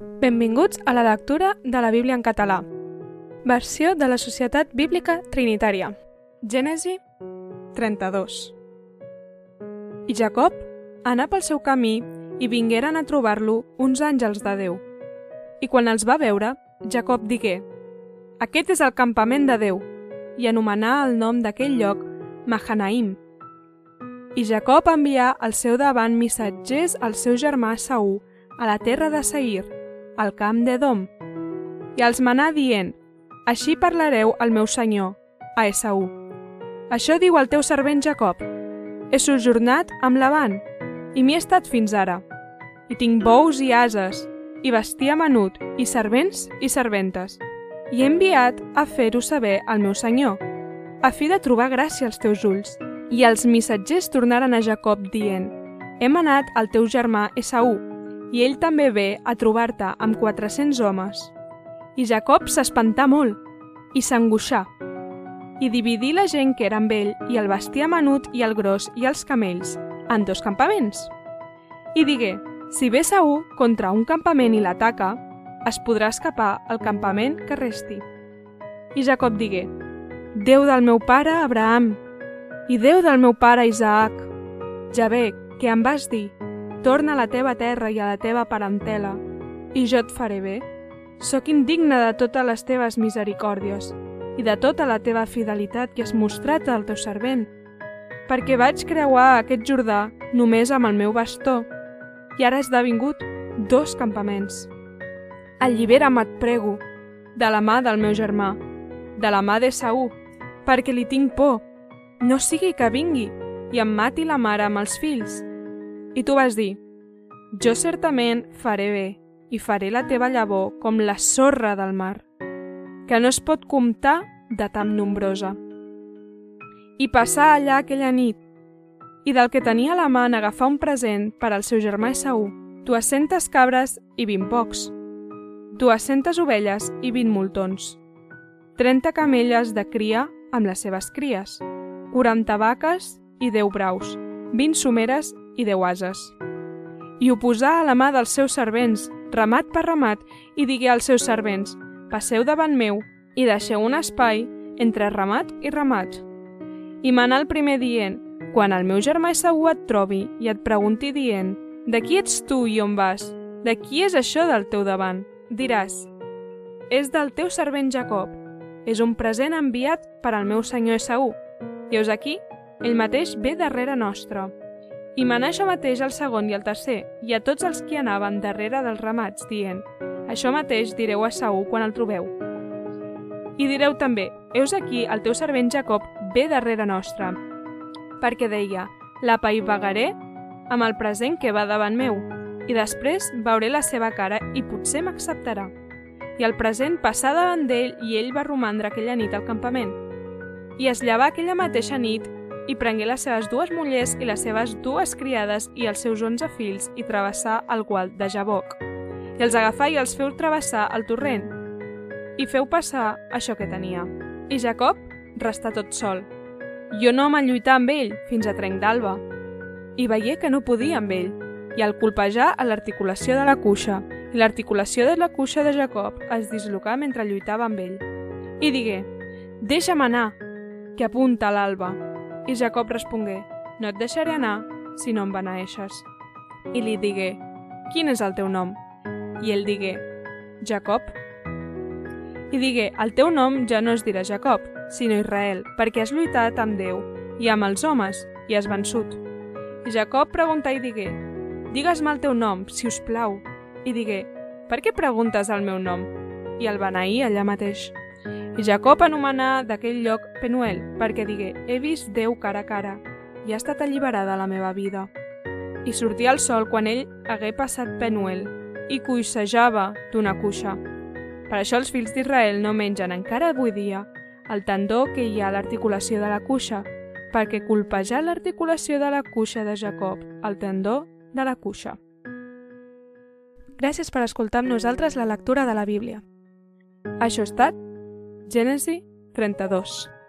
Benvinguts a la lectura de la Bíblia en català. Versió de la Societat Bíblica Trinitària. Gènesi 32. I Jacob anà pel seu camí i vingueren a trobar-lo uns àngels de Déu. I quan els va veure, Jacob digué, Aquest és el campament de Déu, i anomenà el nom d'aquell lloc Mahanaim. I Jacob envià al seu davant missatgers al seu germà Saúl a la terra de Seir, al camp d'Edom, i els manà dient, Així parlareu al meu senyor, a Esaú. Això diu el teu servent Jacob. He sojornat amb Laban, i m'hi he estat fins ara. I tinc bous i ases, i bestiar menut, i servents i serventes. I he enviat a fer-ho saber al meu senyor, a fi de trobar gràcia als teus ulls. I els missatgers tornaren a Jacob dient, Hem anat al teu germà Esaú, i ell també ve a trobar-te amb 400 homes. I Jacob s'espantà molt i s'angoixà. I dividí la gent que era amb ell i el bestiar menut i el gros i els camells en dos campaments. I digué, si ve Saúl contra un campament i l'ataca, es podrà escapar al campament que resti. I Jacob digué, Déu del meu pare Abraham i Déu del meu pare Isaac, ja ve que em vas dir, torna a la teva terra i a la teva parentela, i jo et faré bé. Sóc indigne de totes les teves misericòrdies i de tota la teva fidelitat que has mostrat al teu servent, perquè vaig creuar aquest Jordà només amb el meu bastó, i ara has devingut dos campaments. Allibera'm, et prego, de la mà del meu germà, de la mà de Saúl, perquè li tinc por. No sigui que vingui i em mati la mare amb els fills. I tu vas dir, jo certament faré bé i faré la teva llavor com la sorra del mar, que no es pot comptar de tan nombrosa. I passà allà aquella nit, i del que tenia a la mà n'agafar un present per al seu germà Esaú, 200 cabres i 20 pocs, 200 ovelles i 20 moltons, 30 camelles de cria amb les seves cries, 40 vaques i 10 braus, 20 someres i 10 ases. I ho posà a la mà dels seus servents, ramat per ramat, i digué als seus servents, passeu davant meu i deixeu un espai entre ramat i ramat. I manà el primer dient, quan el meu germà Esaú et trobi i et pregunti dient, de qui ets tu i on vas? De qui és això del teu davant? Diràs, és del teu servent Jacob. És un present enviat per al meu senyor Esaú. I us aquí, ell mateix ve darrere nostre. I manà això mateix al segon i al tercer, i a tots els que anaven darrere dels ramats, dient, això mateix direu a Saúl quan el trobeu. I direu també, heus aquí el teu servent Jacob ve darrere nostre, perquè deia, la paivagaré amb el present que va davant meu, i després veuré la seva cara i potser m'acceptarà. I el present passà davant d'ell i ell va romandre aquella nit al campament. I es llevà aquella mateixa nit i prengué les seves dues mullers i les seves dues criades i els seus onze fills i travessà el gual de Jaboc. I els agafà i els feu travessar el torrent. I feu passar això que tenia. I Jacob restà tot sol. Jo no me'n lluitar amb ell fins a trenc d'alba. I veié que no podia amb ell, i el colpejar a l'articulació de la cuixa, i l'articulació de la cuixa de Jacob es dislocà mentre lluitava amb ell. I digué, deixa'm anar, que apunta l'alba. I Jacob respongué, no et deixaré anar si no em beneeixes. I li digué, quin és el teu nom? I ell digué, Jacob. I digué, el teu nom ja no es dirà Jacob, sinó Israel, perquè has lluitat amb Déu i amb els homes i has vençut. I Jacob preguntà i digué, digues-me el teu nom, si us plau. I digué, per què preguntes el meu nom? I el beneí allà mateix. I Jacob anomenà d'aquell lloc Penuel, perquè digué, he vist Déu cara a cara, i ha estat alliberada la meva vida. I sortia el sol quan ell hagué passat Penuel, i cuixejava d'una cuixa. Per això els fills d'Israel no mengen encara avui dia el tendó que hi ha a l'articulació de la cuixa, perquè colpejar l'articulació de la cuixa de Jacob, el tendó de la cuixa. Gràcies per escoltar amb nosaltres la lectura de la Bíblia. Això ha estat Gènesi 32.